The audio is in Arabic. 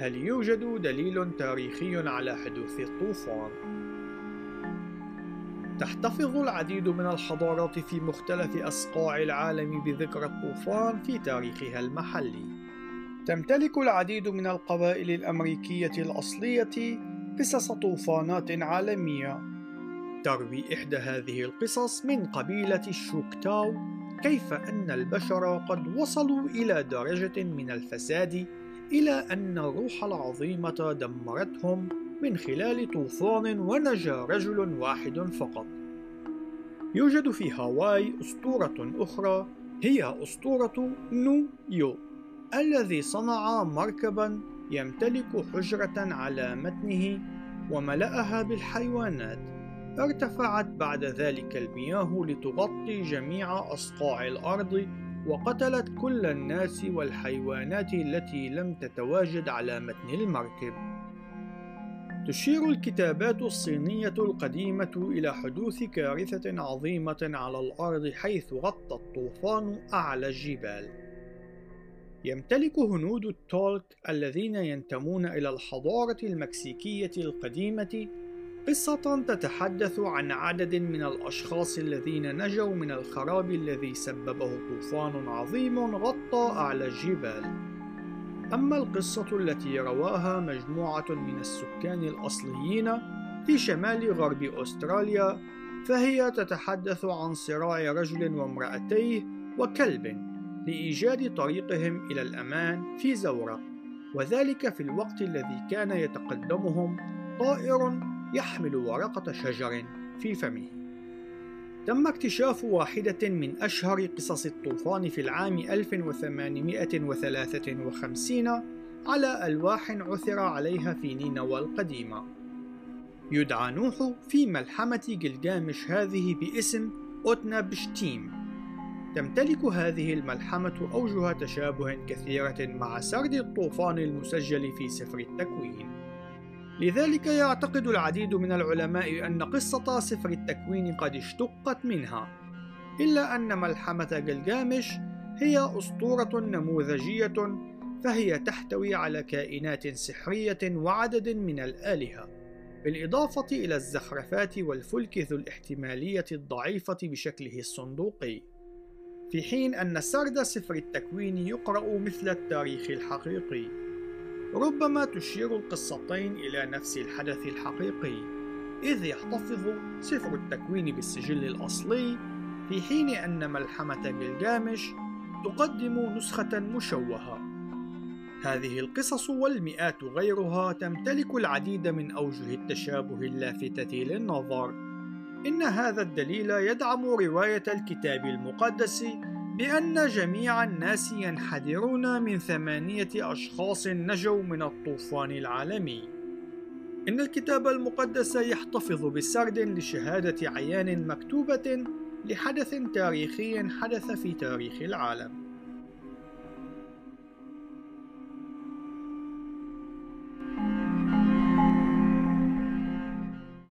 هل يوجد دليل تاريخي على حدوث الطوفان؟ تحتفظ العديد من الحضارات في مختلف أصقاع العالم بذكرى الطوفان في تاريخها المحلي. تمتلك العديد من القبائل الأمريكية الأصلية قصص طوفانات عالمية. تروي إحدى هذه القصص من قبيلة الشوكتاو كيف أن البشر قد وصلوا إلى درجة من الفساد إلى أن الروح العظيمة دمرتهم من خلال طوفان ونجا رجل واحد فقط. يوجد في هاواي أسطورة أخرى هي أسطورة نو يو الذي صنع مركبا يمتلك حجرة على متنه وملأها بالحيوانات ارتفعت بعد ذلك المياه لتغطي جميع أصقاع الأرض وقتلت كل الناس والحيوانات التي لم تتواجد على متن المركب تشير الكتابات الصينية القديمة إلى حدوث كارثة عظيمة على الأرض حيث غطى الطوفان أعلى الجبال. يمتلك هنود التولك الذين ينتمون إلى الحضارة المكسيكية القديمة قصة تتحدث عن عدد من الأشخاص الذين نجوا من الخراب الذي سببه طوفان عظيم غطى أعلى الجبال. أما القصة التي رواها مجموعة من السكان الأصليين في شمال غرب أستراليا فهي تتحدث عن صراع رجل وامرأتيه وكلب لإيجاد طريقهم إلى الأمان في زورق وذلك في الوقت الذي كان يتقدمهم طائر يحمل ورقة شجر في فمه تم اكتشاف واحدة من أشهر قصص الطوفان في العام 1853 على ألواح عثر عليها في نينوى القديمة. يدعى نوح في ملحمة جلجامش هذه باسم أوتنا بشتيم. تمتلك هذه الملحمة أوجه تشابه كثيرة مع سرد الطوفان المسجل في سفر التكوين. لذلك يعتقد العديد من العلماء أن قصة سفر التكوين قد اشتقت منها إلا أن ملحمة جلجامش هي أسطورة نموذجية فهي تحتوي على كائنات سحرية وعدد من الآلهة بالإضافة إلى الزخرفات والفلك ذو الاحتمالية الضعيفة بشكله الصندوقي في حين أن سرد سفر التكوين يقرأ مثل التاريخ الحقيقي. ربما تشير القصتين إلى نفس الحدث الحقيقي إذ يحتفظ سفر التكوين بالسجل الأصلي في حين أن ملحمة جلجامش تقدم نسخة مشوهة. هذه القصص والمئات غيرها تمتلك العديد من أوجه التشابه اللافتة للنظر إن هذا الدليل يدعم رواية الكتاب المقدس بأن جميع الناس ينحدرون من ثمانية أشخاص نجوا من الطوفان العالمي. إن الكتاب المقدس يحتفظ بسرد لشهادة عيان مكتوبة لحدث تاريخي حدث في تاريخ العالم.